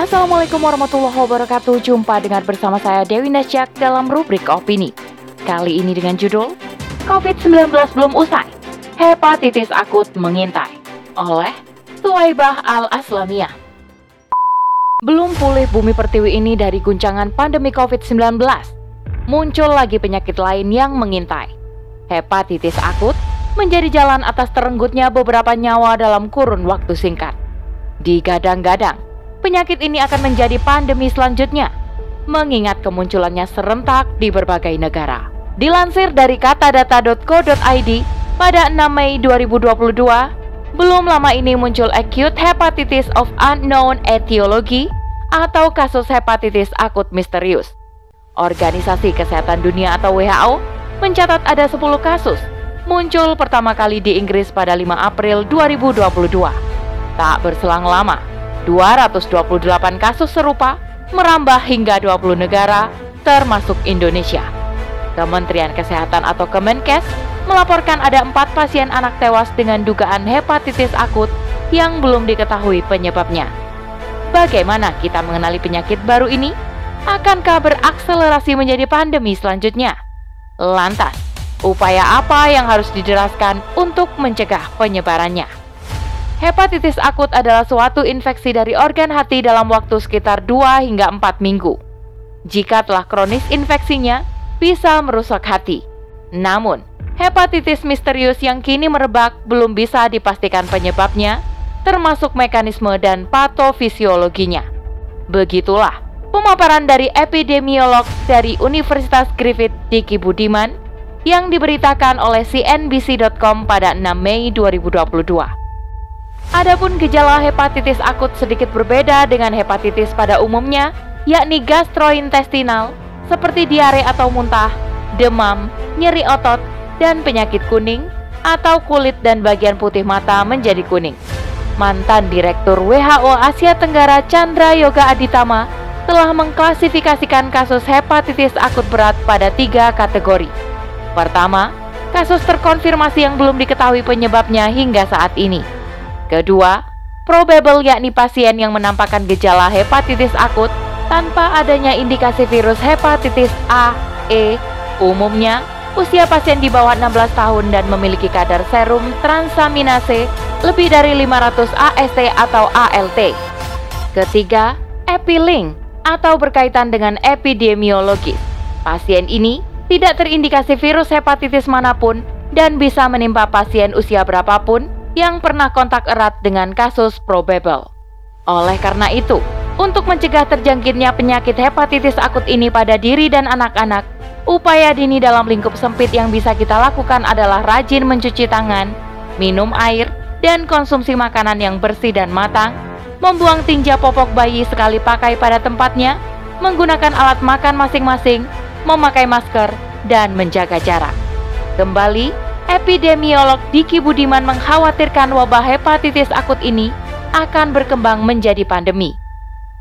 Assalamualaikum warahmatullahi wabarakatuh. Jumpa dengan bersama saya Dewi Nasyak dalam rubrik opini. Kali ini dengan judul COVID-19 belum usai. Hepatitis akut mengintai oleh Suwaibah Al-Aslamiyah. Belum pulih bumi pertiwi ini dari guncangan pandemi COVID-19. Muncul lagi penyakit lain yang mengintai. Hepatitis akut menjadi jalan atas terenggutnya beberapa nyawa dalam kurun waktu singkat. Digadang-gadang, penyakit ini akan menjadi pandemi selanjutnya, mengingat kemunculannya serentak di berbagai negara. Dilansir dari katadata.co.id pada 6 Mei 2022, belum lama ini muncul acute hepatitis of unknown etiology atau kasus hepatitis akut misterius. Organisasi Kesehatan Dunia atau WHO mencatat ada 10 kasus muncul pertama kali di Inggris pada 5 April 2022. Tak berselang lama, 228 kasus serupa merambah hingga 20 negara, termasuk Indonesia. Kementerian Kesehatan atau Kemenkes melaporkan ada empat pasien anak tewas dengan dugaan hepatitis akut yang belum diketahui penyebabnya. Bagaimana kita mengenali penyakit baru ini? Akankah berakselerasi menjadi pandemi selanjutnya? Lantas, upaya apa yang harus dijelaskan untuk mencegah penyebarannya? Hepatitis akut adalah suatu infeksi dari organ hati dalam waktu sekitar 2 hingga 4 minggu. Jika telah kronis infeksinya, bisa merusak hati. Namun, hepatitis misterius yang kini merebak belum bisa dipastikan penyebabnya, termasuk mekanisme dan patofisiologinya. Begitulah pemaparan dari epidemiolog dari Universitas Griffith Diki Budiman yang diberitakan oleh CNBC.com pada 6 Mei 2022. Adapun gejala hepatitis akut sedikit berbeda dengan hepatitis pada umumnya, yakni gastrointestinal, seperti diare atau muntah, demam, nyeri otot, dan penyakit kuning, atau kulit dan bagian putih mata menjadi kuning. Mantan Direktur WHO Asia Tenggara Chandra Yoga Aditama telah mengklasifikasikan kasus hepatitis akut berat pada tiga kategori. Pertama, kasus terkonfirmasi yang belum diketahui penyebabnya hingga saat ini. Kedua, probable yakni pasien yang menampakkan gejala hepatitis akut tanpa adanya indikasi virus hepatitis A, E. Umumnya, usia pasien di bawah 16 tahun dan memiliki kadar serum transaminase lebih dari 500 AST atau ALT. Ketiga, epilink atau berkaitan dengan epidemiologis. Pasien ini tidak terindikasi virus hepatitis mana pun dan bisa menimpa pasien usia berapapun yang pernah kontak erat dengan kasus probable. Oleh karena itu, untuk mencegah terjangkitnya penyakit hepatitis akut ini pada diri dan anak-anak, upaya dini dalam lingkup sempit yang bisa kita lakukan adalah rajin mencuci tangan, minum air, dan konsumsi makanan yang bersih dan matang, membuang tinja popok bayi sekali pakai pada tempatnya, menggunakan alat makan masing-masing, memakai masker, dan menjaga jarak. Kembali, epidemiolog Diki Budiman mengkhawatirkan wabah hepatitis akut ini akan berkembang menjadi pandemi.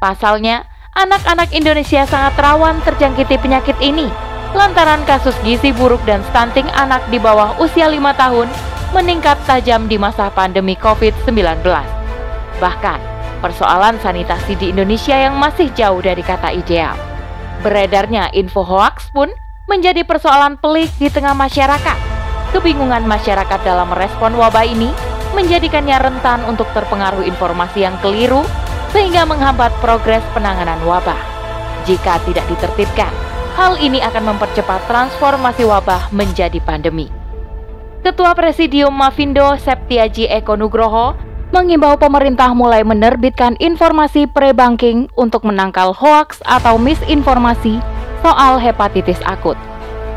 Pasalnya, anak-anak Indonesia sangat rawan terjangkiti penyakit ini lantaran kasus gizi buruk dan stunting anak di bawah usia 5 tahun meningkat tajam di masa pandemi COVID-19. Bahkan, persoalan sanitasi di Indonesia yang masih jauh dari kata ideal. Beredarnya info hoax pun menjadi persoalan pelik di tengah masyarakat Kebingungan masyarakat dalam merespon wabah ini menjadikannya rentan untuk terpengaruh informasi yang keliru sehingga menghambat progres penanganan wabah. Jika tidak ditertibkan, hal ini akan mempercepat transformasi wabah menjadi pandemi. Ketua Presidium Mavindo Septiaji Eko Nugroho mengimbau pemerintah mulai menerbitkan informasi pre-banking untuk menangkal hoaks atau misinformasi soal hepatitis akut.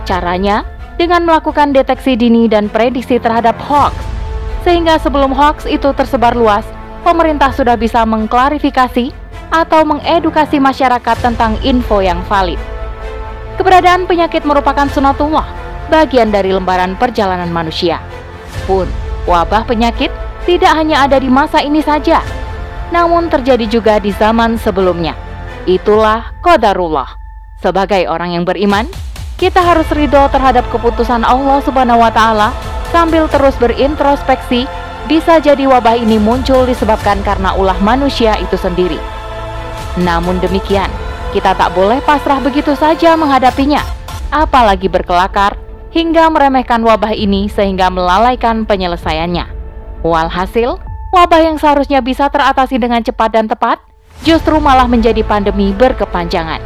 Caranya, dengan melakukan deteksi dini dan prediksi terhadap hoax. Sehingga sebelum hoax itu tersebar luas, pemerintah sudah bisa mengklarifikasi atau mengedukasi masyarakat tentang info yang valid. Keberadaan penyakit merupakan sunatullah, bagian dari lembaran perjalanan manusia. Pun, wabah penyakit tidak hanya ada di masa ini saja, namun terjadi juga di zaman sebelumnya. Itulah qadarullah. Sebagai orang yang beriman, kita harus ridho terhadap keputusan Allah Subhanahu wa taala sambil terus berintrospeksi, bisa jadi wabah ini muncul disebabkan karena ulah manusia itu sendiri. Namun demikian, kita tak boleh pasrah begitu saja menghadapinya, apalagi berkelakar hingga meremehkan wabah ini sehingga melalaikan penyelesaiannya. Walhasil, wabah yang seharusnya bisa teratasi dengan cepat dan tepat justru malah menjadi pandemi berkepanjangan.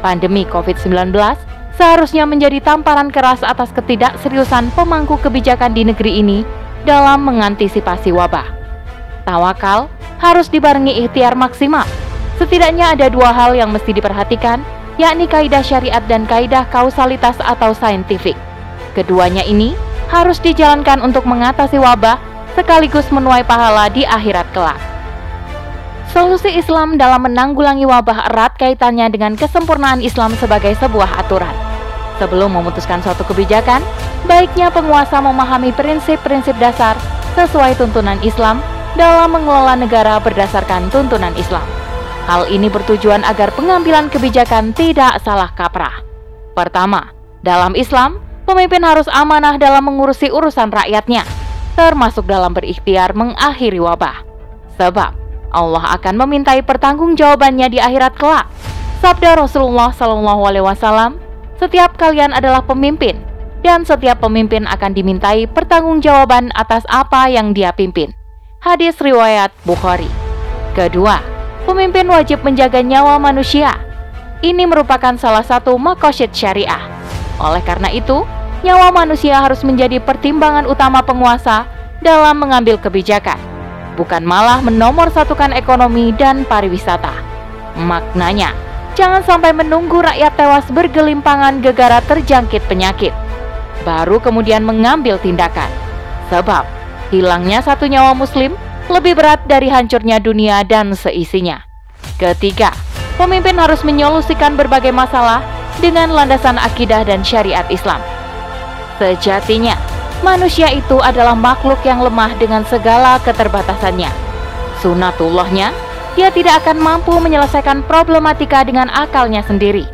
Pandemi COVID-19 seharusnya menjadi tamparan keras atas ketidakseriusan pemangku kebijakan di negeri ini dalam mengantisipasi wabah. Tawakal harus dibarengi ikhtiar maksimal. Setidaknya ada dua hal yang mesti diperhatikan, yakni kaidah syariat dan kaidah kausalitas atau saintifik. Keduanya ini harus dijalankan untuk mengatasi wabah sekaligus menuai pahala di akhirat kelak. Solusi Islam dalam menanggulangi wabah erat kaitannya dengan kesempurnaan Islam sebagai sebuah aturan. Sebelum memutuskan suatu kebijakan, baiknya penguasa memahami prinsip-prinsip dasar sesuai tuntunan Islam dalam mengelola negara berdasarkan tuntunan Islam. Hal ini bertujuan agar pengambilan kebijakan tidak salah kaprah. Pertama, dalam Islam, pemimpin harus amanah dalam mengurusi urusan rakyatnya, termasuk dalam berikhtiar mengakhiri wabah. Sebab, Allah akan memintai pertanggungjawabannya di akhirat kelak. Sabda Rasulullah Shallallahu Alaihi Wasallam, setiap kalian adalah pemimpin, dan setiap pemimpin akan dimintai pertanggungjawaban atas apa yang dia pimpin. Hadis riwayat Bukhari. Kedua, pemimpin wajib menjaga nyawa manusia. Ini merupakan salah satu makosyid syariah. Oleh karena itu, nyawa manusia harus menjadi pertimbangan utama penguasa dalam mengambil kebijakan bukan malah menomor satukan ekonomi dan pariwisata. Maknanya, jangan sampai menunggu rakyat tewas bergelimpangan gegara terjangkit penyakit, baru kemudian mengambil tindakan. Sebab, hilangnya satu nyawa muslim lebih berat dari hancurnya dunia dan seisinya. Ketiga, pemimpin harus menyolusikan berbagai masalah dengan landasan akidah dan syariat Islam. Sejatinya, manusia itu adalah makhluk yang lemah dengan segala keterbatasannya. Sunatullahnya, dia tidak akan mampu menyelesaikan problematika dengan akalnya sendiri.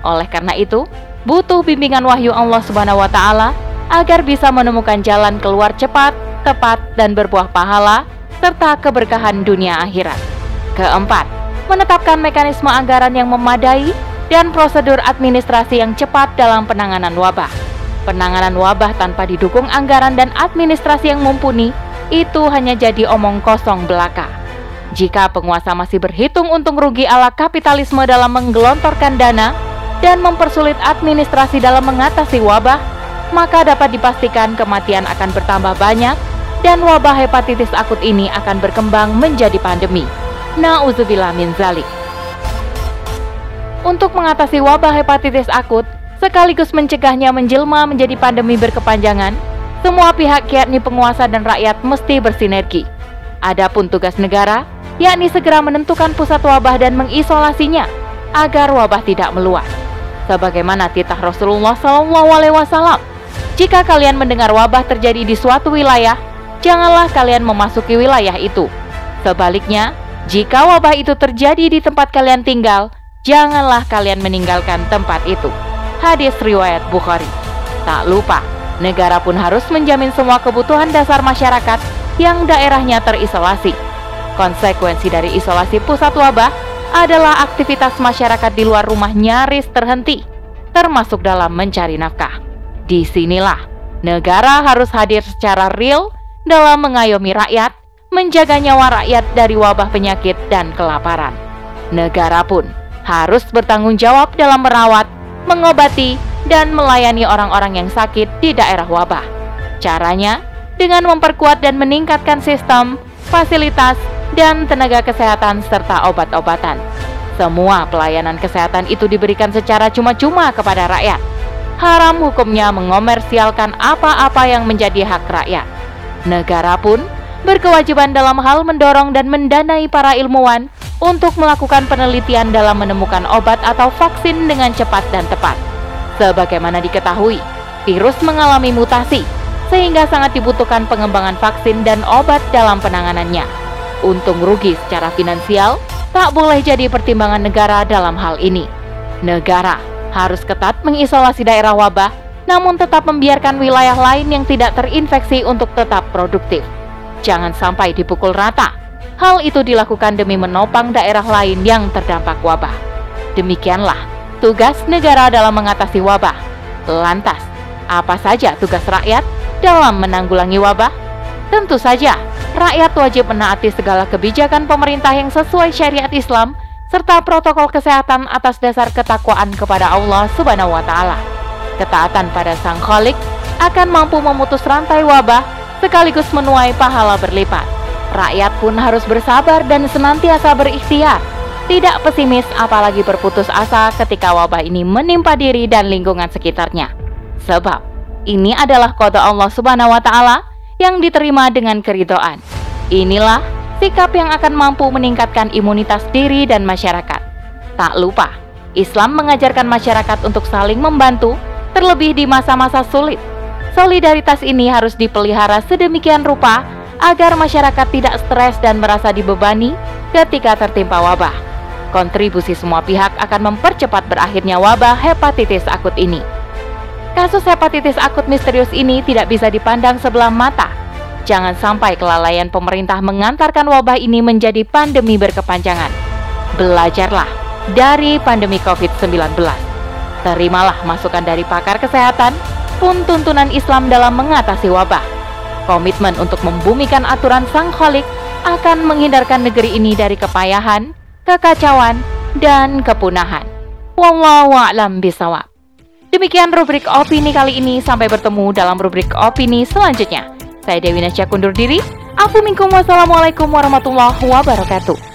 Oleh karena itu, butuh bimbingan wahyu Allah Subhanahu wa taala agar bisa menemukan jalan keluar cepat, tepat dan berbuah pahala serta keberkahan dunia akhirat. Keempat, menetapkan mekanisme anggaran yang memadai dan prosedur administrasi yang cepat dalam penanganan wabah. Penanganan wabah tanpa didukung anggaran dan administrasi yang mumpuni itu hanya jadi omong kosong belaka. Jika penguasa masih berhitung untung rugi ala kapitalisme dalam menggelontorkan dana dan mempersulit administrasi dalam mengatasi wabah, maka dapat dipastikan kematian akan bertambah banyak dan wabah hepatitis akut ini akan berkembang menjadi pandemi. Nauzubillah min zalik. Untuk mengatasi wabah hepatitis akut, sekaligus mencegahnya menjelma menjadi pandemi berkepanjangan, semua pihak yakni penguasa dan rakyat mesti bersinergi. Adapun tugas negara, yakni segera menentukan pusat wabah dan mengisolasinya agar wabah tidak meluas. Sebagaimana titah Rasulullah SAW, jika kalian mendengar wabah terjadi di suatu wilayah, janganlah kalian memasuki wilayah itu. Sebaliknya, jika wabah itu terjadi di tempat kalian tinggal, janganlah kalian meninggalkan tempat itu hadis riwayat Bukhari. Tak lupa, negara pun harus menjamin semua kebutuhan dasar masyarakat yang daerahnya terisolasi. Konsekuensi dari isolasi pusat wabah adalah aktivitas masyarakat di luar rumah nyaris terhenti, termasuk dalam mencari nafkah. Di sinilah negara harus hadir secara real dalam mengayomi rakyat, menjaga nyawa rakyat dari wabah penyakit dan kelaparan. Negara pun harus bertanggung jawab dalam merawat, mengobati, dan melayani orang-orang yang sakit di daerah wabah. Caranya dengan memperkuat dan meningkatkan sistem, fasilitas, dan tenaga kesehatan serta obat-obatan. Semua pelayanan kesehatan itu diberikan secara cuma-cuma kepada rakyat. Haram hukumnya mengomersialkan apa-apa yang menjadi hak rakyat. Negara pun berkewajiban dalam hal mendorong dan mendanai para ilmuwan untuk melakukan penelitian dalam menemukan obat atau vaksin dengan cepat dan tepat. Sebagaimana diketahui, virus mengalami mutasi, sehingga sangat dibutuhkan pengembangan vaksin dan obat dalam penanganannya. Untung rugi secara finansial tak boleh jadi pertimbangan negara dalam hal ini. Negara harus ketat mengisolasi daerah wabah, namun tetap membiarkan wilayah lain yang tidak terinfeksi untuk tetap produktif. Jangan sampai dipukul rata Hal itu dilakukan demi menopang daerah lain yang terdampak wabah. Demikianlah tugas negara dalam mengatasi wabah. Lantas, apa saja tugas rakyat dalam menanggulangi wabah? Tentu saja, rakyat wajib menaati segala kebijakan pemerintah yang sesuai syariat Islam serta protokol kesehatan atas dasar ketakwaan kepada Allah Subhanahu wa taala. Ketaatan pada Sang Khalik akan mampu memutus rantai wabah sekaligus menuai pahala berlipat. Rakyat pun harus bersabar dan senantiasa berikhtiar, tidak pesimis apalagi berputus asa ketika wabah ini menimpa diri dan lingkungan sekitarnya. Sebab ini adalah kode Allah Subhanahu wa taala yang diterima dengan keridoan. Inilah sikap yang akan mampu meningkatkan imunitas diri dan masyarakat. Tak lupa, Islam mengajarkan masyarakat untuk saling membantu, terlebih di masa-masa sulit. Solidaritas ini harus dipelihara sedemikian rupa agar masyarakat tidak stres dan merasa dibebani ketika tertimpa wabah. Kontribusi semua pihak akan mempercepat berakhirnya wabah hepatitis akut ini. Kasus hepatitis akut misterius ini tidak bisa dipandang sebelah mata. Jangan sampai kelalaian pemerintah mengantarkan wabah ini menjadi pandemi berkepanjangan. Belajarlah dari pandemi COVID-19. Terimalah masukan dari pakar kesehatan pun tuntunan Islam dalam mengatasi wabah Komitmen untuk membumikan aturan Sang Kholik akan menghindarkan negeri ini dari kepayahan, kekacauan, dan kepunahan. Wallahu a'lam bisawab. Demikian rubrik opini kali ini. Sampai bertemu dalam rubrik opini selanjutnya. Saya Dewi Nasya kundur diri. Aku minkum wassalamualaikum warahmatullahi wabarakatuh.